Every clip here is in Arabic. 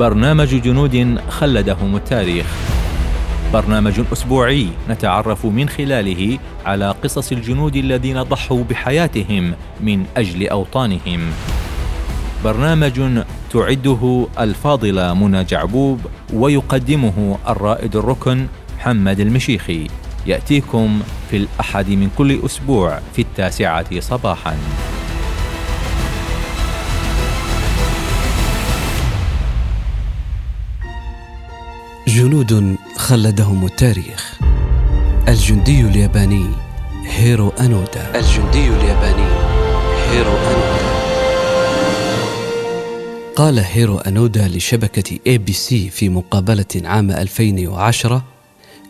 برنامج جنود خلدهم التاريخ. برنامج أسبوعي نتعرف من خلاله على قصص الجنود الذين ضحوا بحياتهم من أجل أوطانهم. برنامج تعده الفاضله منى جعبوب ويقدمه الرائد الركن محمد المشيخي. يأتيكم في الأحد من كل أسبوع في التاسعة صباحا. جنود خلدهم التاريخ. الجندي الياباني هيرو أنودا. الجندي الياباني هيرو أنودا. قال هيرو أنودا لشبكة ABC في مقابلة عام 2010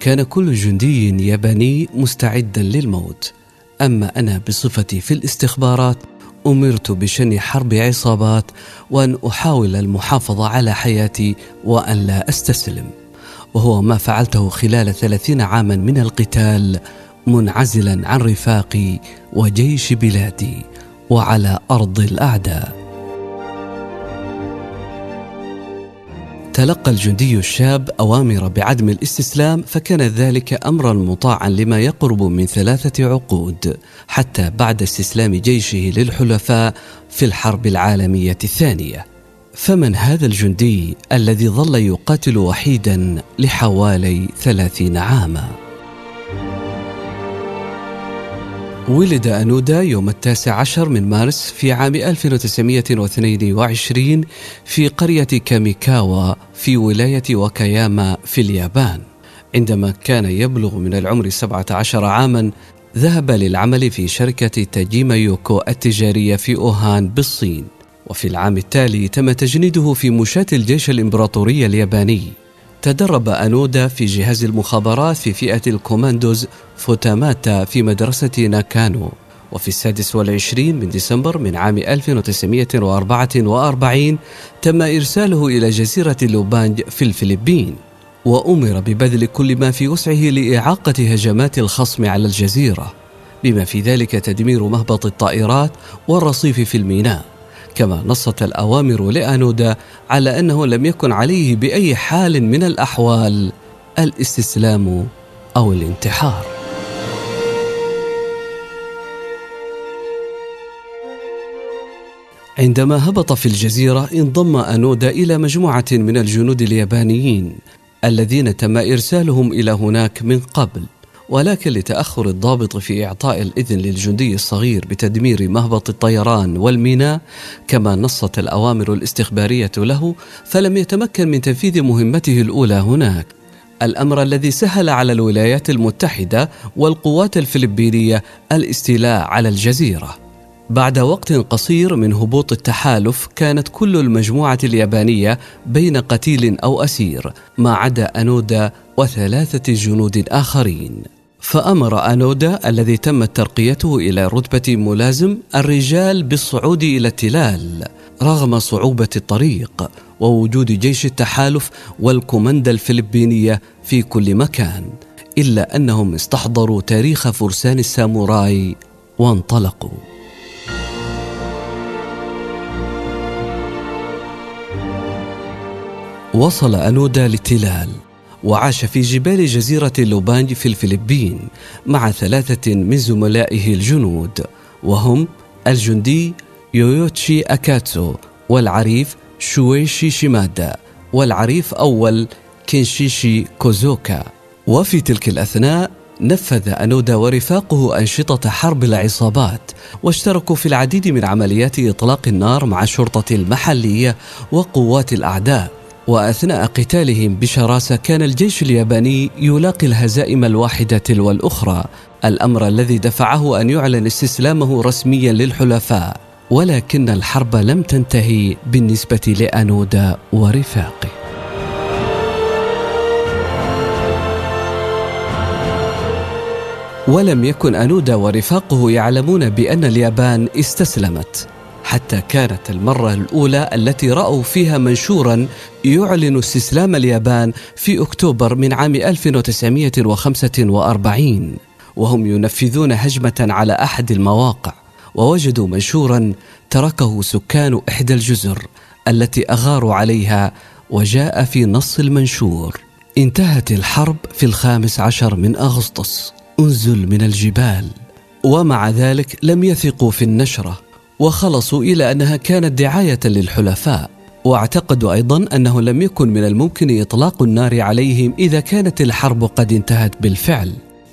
كان كل جندي ياباني مستعدا للموت. أما أنا بصفتي في الاستخبارات أمرت بشن حرب عصابات وأن أحاول المحافظة على حياتي وأن لا أستسلم. وهو ما فعلته خلال ثلاثين عاما من القتال منعزلا عن رفاقي وجيش بلادي وعلى أرض الأعداء. تلقى الجندي الشاب أوامر بعدم الاستسلام فكان ذلك امرا مطاعا لما يقرب من ثلاثة عقود حتى بعد استسلام جيشه للحلفاء في الحرب العالمية الثانية. فمن هذا الجندي الذي ظل يقاتل وحيدا لحوالي ثلاثين عاما. ولد أنودا يوم التاسع عشر من مارس في عام 1922 في قرية كاميكاوا في ولاية وكاياما في اليابان. عندما كان يبلغ من العمر 17 عاما ذهب للعمل في شركة تاجيما يوكو التجارية في أوهان بالصين. وفي العام التالي تم تجنيده في مشاة الجيش الإمبراطوري الياباني. تدرب أنودا في جهاز المخابرات في فئة الكوماندوز فوتاماتا في مدرسة ناكانو. وفي السادس والعشرين من ديسمبر من عام 1944 تم إرساله إلى جزيرة لوبانج في الفلبين. وأمر ببذل كل ما في وسعه لإعاقة هجمات الخصم على الجزيرة. بما في ذلك تدمير مهبط الطائرات والرصيف في الميناء. كما نصت الأوامر لأنودا على أنه لم يكن عليه بأي حال من الأحوال الاستسلام أو الانتحار. عندما هبط في الجزيرة انضم أنودا إلى مجموعة من الجنود اليابانيين الذين تم إرسالهم إلى هناك من قبل. ولكن لتأخر الضابط في إعطاء الإذن للجندي الصغير بتدمير مهبط الطيران والميناء كما نصت الأوامر الاستخبارية له فلم يتمكن من تنفيذ مهمته الأولى هناك. الأمر الذي سهل على الولايات المتحدة والقوات الفلبينية الاستيلاء على الجزيرة. بعد وقت قصير من هبوط التحالف كانت كل المجموعة اليابانية بين قتيل أو أسير ما عدا أنودا وثلاثة جنود آخرين. فأمر أنودا الذي تمت ترقيته إلى رتبة ملازم الرجال بالصعود إلى التلال رغم صعوبة الطريق ووجود جيش التحالف والكومندا الفلبينية في كل مكان إلا أنهم استحضروا تاريخ فرسان الساموراي وانطلقوا. وصل أنودا للتلال. وعاش في جبال جزيرة لوبانج في الفلبين مع ثلاثة من زملائه الجنود وهم الجندي يويوتشي أكاتسو والعريف شويشي شيمادا والعريف أول كينشيشي كوزوكا. وفي تلك الأثناء نفذ أنودا ورفاقه أنشطة حرب العصابات واشتركوا في العديد من عمليات إطلاق النار مع الشرطة المحلية وقوات الأعداء. وأثناء قتالهم بشراسة كان الجيش الياباني يلاقي الهزائم الواحدة تلو الأخرى الأمر الذي دفعه أن يعلن استسلامه رسميا للحلفاء ولكن الحرب لم تنتهي بالنسبة لانودا ورفاقه. ولم يكن انودا ورفاقه يعلمون بأن اليابان استسلمت. حتى كانت المرة الأولى التي رأوا فيها منشورا يعلن استسلام اليابان في أكتوبر من عام 1945 وهم ينفذون هجمة على أحد المواقع ووجدوا منشورا تركه سكان إحدى الجزر التي أغاروا عليها وجاء في نص المنشور. انتهت الحرب في الخامس عشر من أغسطس أنزل من الجبال. ومع ذلك لم يثقوا في النشرة. وخلصوا إلى أنها كانت دعاية للحلفاء واعتقدوا أيضا أنه لم يكن من الممكن إطلاق النار عليهم إذا كانت الحرب قد انتهت بالفعل.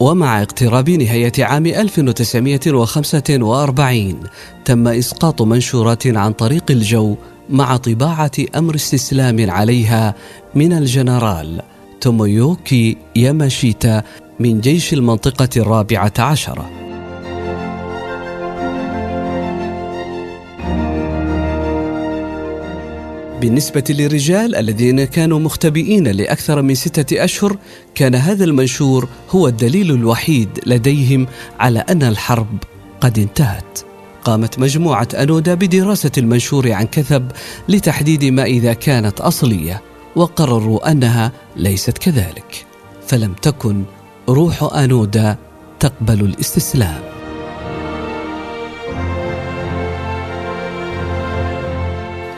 ومع اقتراب نهاية عام 1945 تم إسقاط منشورات عن طريق الجو مع طباعة أمر استسلام عليها من الجنرال تومويوكي ياماشيتا من جيش المنطقة الرابعة عشرة. بالنسبة للرجال الذين كانوا مختبئين لأكثر من ستة أشهر كان هذا المنشور هو الدليل الوحيد لديهم على أن الحرب قد انتهت. قامت مجموعة أنودا بدراسة المنشور عن كثب لتحديد ما إذا كانت أصلية وقرروا أنها ليست كذلك. فلم تكن روح أنودا تقبل الاستسلام.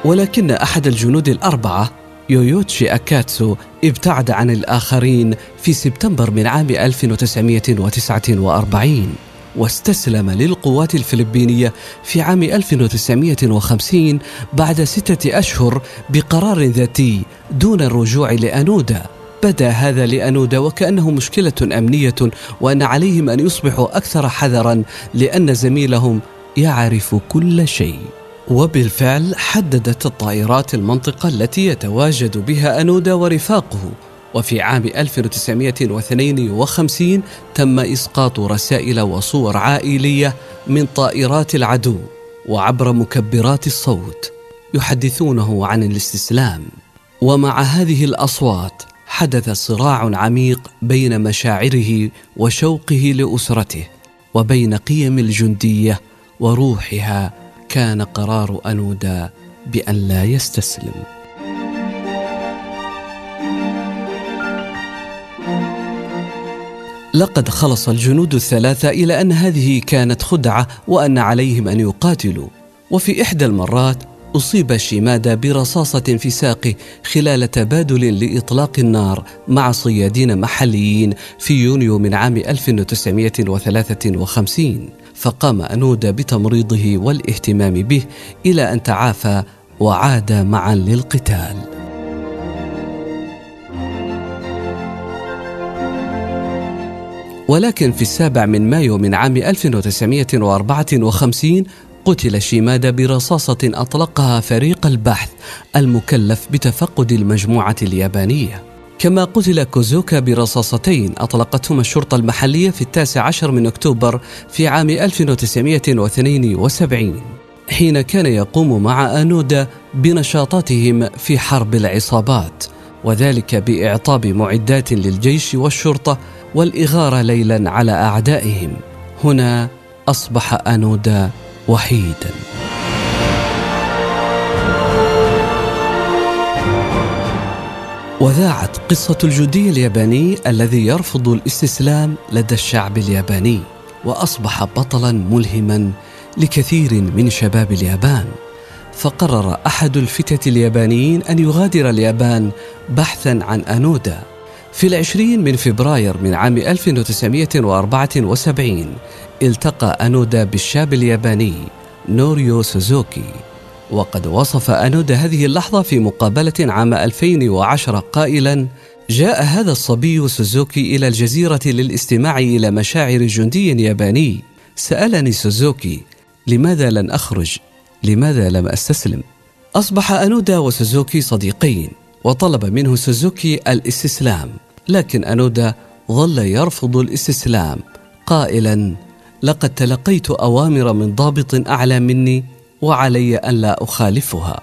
ولكن أحد الجنود الأربعة يويوتشي أكاتسو ابتعد عن الآخرين في سبتمبر من عام 1949 واستسلم للقوات الفلبينية في عام 1950 بعد ستة أشهر بقرار ذاتي دون الرجوع لأنودا. بدا هذا لأنودا وكأنه مشكلة أمنية وأن عليهم أن يصبحوا أكثر حذرا لأن زميلهم يعرف كل شيء. وبالفعل حددت الطائرات المنطقة التي يتواجد بها أنودا ورفاقه. وفي عام 1952 تم إسقاط رسائل وصور عائلية من طائرات العدو وعبر مكبرات الصوت يحدثونه عن الاستسلام. ومع هذه الأصوات حدث صراع عميق بين مشاعره وشوقه لأسرته وبين قيم الجندية وروحها كان قرار أنودا بأن لا يستسلم. لقد خلص الجنود الثلاثة إلى أن هذه كانت خدعة وأن عليهم أن يقاتلوا. وفي إحدى المرات أصيب شيمادا برصاصة في ساقه خلال تبادل لإطلاق النار مع صيادين محليين في يونيو من عام 1953 فقام أنودا بتمريضه والاهتمام به إلى أن تعافى وعاد معا للقتال. ولكن في السابع من مايو من عام 1954 قتل شيمادا برصاصة أطلقها فريق البحث المكلف بتفقد المجموعة اليابانية. كما قتل كوزوكا برصاصتين أطلقتهما الشرطة المحلية في التاسع عشر من أكتوبر في عام 1972 حين كان يقوم مع أنودا بنشاطاتهم في حرب العصابات وذلك بإعطاب معدات للجيش والشرطة والإغارة ليلا على أعدائهم. هنا أصبح أنودا وحيدا. وذاعت قصة الجندي الياباني الذي يرفض الاستسلام لدى الشعب الياباني وأصبح بطلا ملهما لكثير من شباب اليابان. فقرر أحد الفتة اليابانيين أن يغادر اليابان بحثا عن أنودا. في العشرين من فبراير من عام 1974 التقى أنودا بالشاب الياباني نوريو سوزوكي. وقد وصف أنودا هذه اللحظة في مقابلة عام 2010 قائلا جاء هذا الصبي سوزوكي إلى الجزيرة للاستماع إلى مشاعر جندي ياباني سألني سوزوكي لماذا لن أخرج؟ لماذا لم أستسلم؟ أصبح أنودا وسوزوكي صديقين وطلب منه سوزوكي الاستسلام لكن أنودا ظل يرفض الاستسلام قائلا لقد تلقيت أوامر من ضابط أعلى مني وعلي ان لا أخالفها.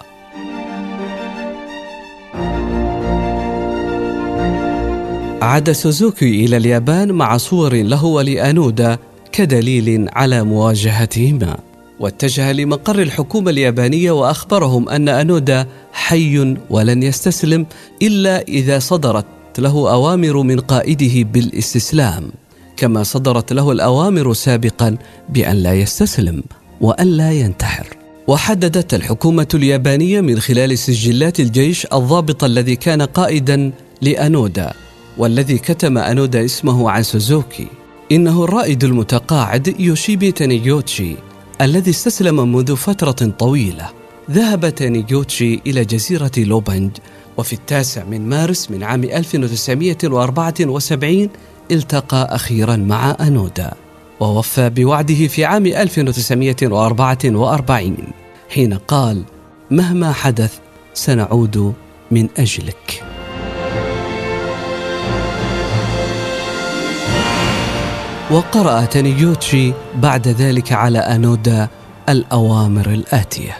عاد سوزوكي إلى اليابان مع صور له ولانودا كدليل على مواجهتهما. واتجه لمقر الحكومة اليابانية وأخبرهم أن انودا حي ولن يستسلم إلا إذا صدرت له أوامر من قائده بالاستسلام كما صدرت له الأوامر سابقا بأن لا يستسلم وأن لا ينتحر. وحددت الحكومة اليابانية من خلال سجلات الجيش الضابط الذي كان قائدا لأنودا والذي كتم أنودا اسمه عن سوزوكي إنه الرائد المتقاعد يوشيبي تانيجوتشي الذي استسلم منذ فترة طويلة. ذهب تانيجوتشي إلى جزيرة لوبنج وفي التاسع من مارس من عام 1974 التقى أخيرا مع أنودا. ووفى بوعده في عام 1944 حين قال مهما حدث سنعود من أجلك. وقرأ تانيوتشي بعد ذلك على أنودا الأوامر الآتية.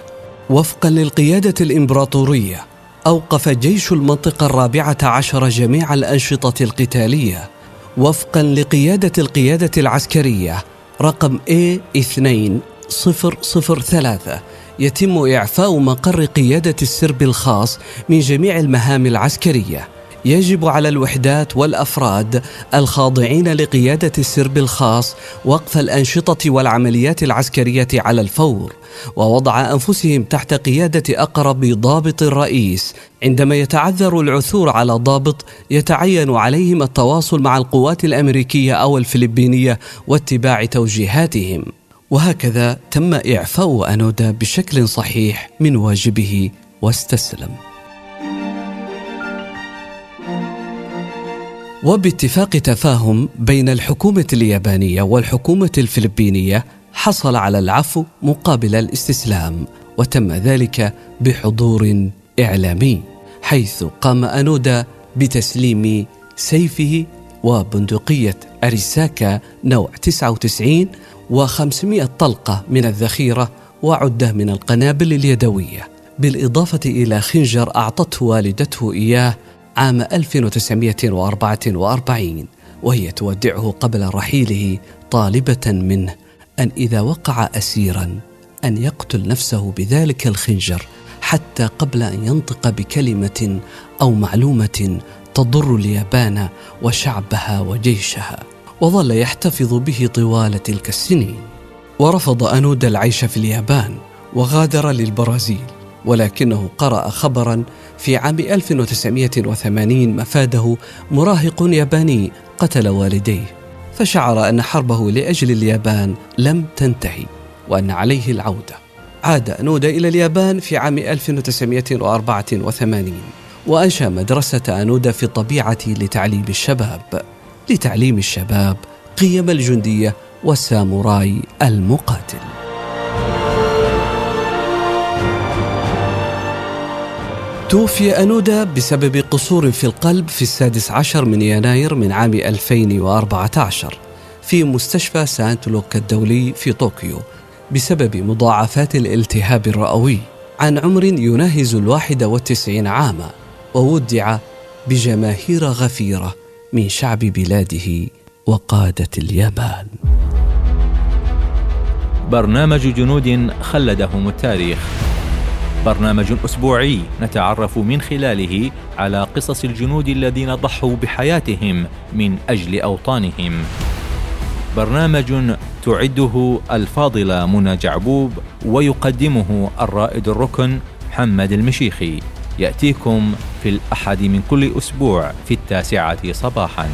وفقا للقيادة الإمبراطورية أوقف جيش المنطقة الرابعة عشر جميع الأنشطة القتالية وفقا لقيادة القيادة العسكرية رقم A2003 يتم إعفاء مقر قيادة السرب الخاص من جميع المهام العسكرية. يجب على الوحدات والأفراد الخاضعين لقيادة السرب الخاص وقف الأنشطة والعمليات العسكرية على الفور ووضع أنفسهم تحت قيادة أقرب ضابط الرئيس. عندما يتعذر العثور على ضابط يتعين عليهم التواصل مع القوات الأمريكية أو الفلبينية واتباع توجيهاتهم. وهكذا تم إعفاء أنودا بشكل صحيح من واجبه واستسلم. وباتفاق تفاهم بين الحكومة اليابانية والحكومة الفلبينية حصل على العفو مقابل الاستسلام وتم ذلك بحضور إعلامي حيث قام أنودا بتسليم سيفه وبندقية أريساكا نوع 99 و500 طلقة من الذخيرة وعدة من القنابل اليدوية بالإضافة إلى خنجر أعطته والدته إياه عام 1944 وهي تودعه قبل رحيله طالبة منه أن إذا وقع أسيرا أن يقتل نفسه بذلك الخنجر حتى قبل أن ينطق بكلمة أو معلومة تضر اليابان وشعبها وجيشها. وظل يحتفظ به طوال تلك السنين. ورفض أنود العيش في اليابان وغادر للبرازيل. ولكنه قرأ خبرا في عام 1980 مفاده مراهق ياباني قتل والديه فشعر أن حربه لأجل اليابان لم تنتهي وأن عليه العودة. عاد أنودا إلى اليابان في عام 1984 وأنشأ مدرسة أنودا في الطبيعة لتعليم الشباب. لتعليم الشباب قيم الجندية والساموراي المقاتل. توفي أنودا بسبب قصور في القلب في السادس عشر من يناير من عام 2014 في مستشفى سانت لوك الدولي في طوكيو بسبب مضاعفات الالتهاب الرئوي عن عمر يناهز الواحد والتسعين عاما وودع بجماهير غفيرة من شعب بلاده وقادة اليابان. برنامج جنود خلدهم التاريخ. برنامج أسبوعي نتعرف من خلاله على قصص الجنود الذين ضحوا بحياتهم من أجل أوطانهم. برنامج تعده الفاضلة منى جعبوب ويقدمه الرائد الركن محمد المشيخي. يأتيكم في الأحد من كل أسبوع في التاسعة صباحاً.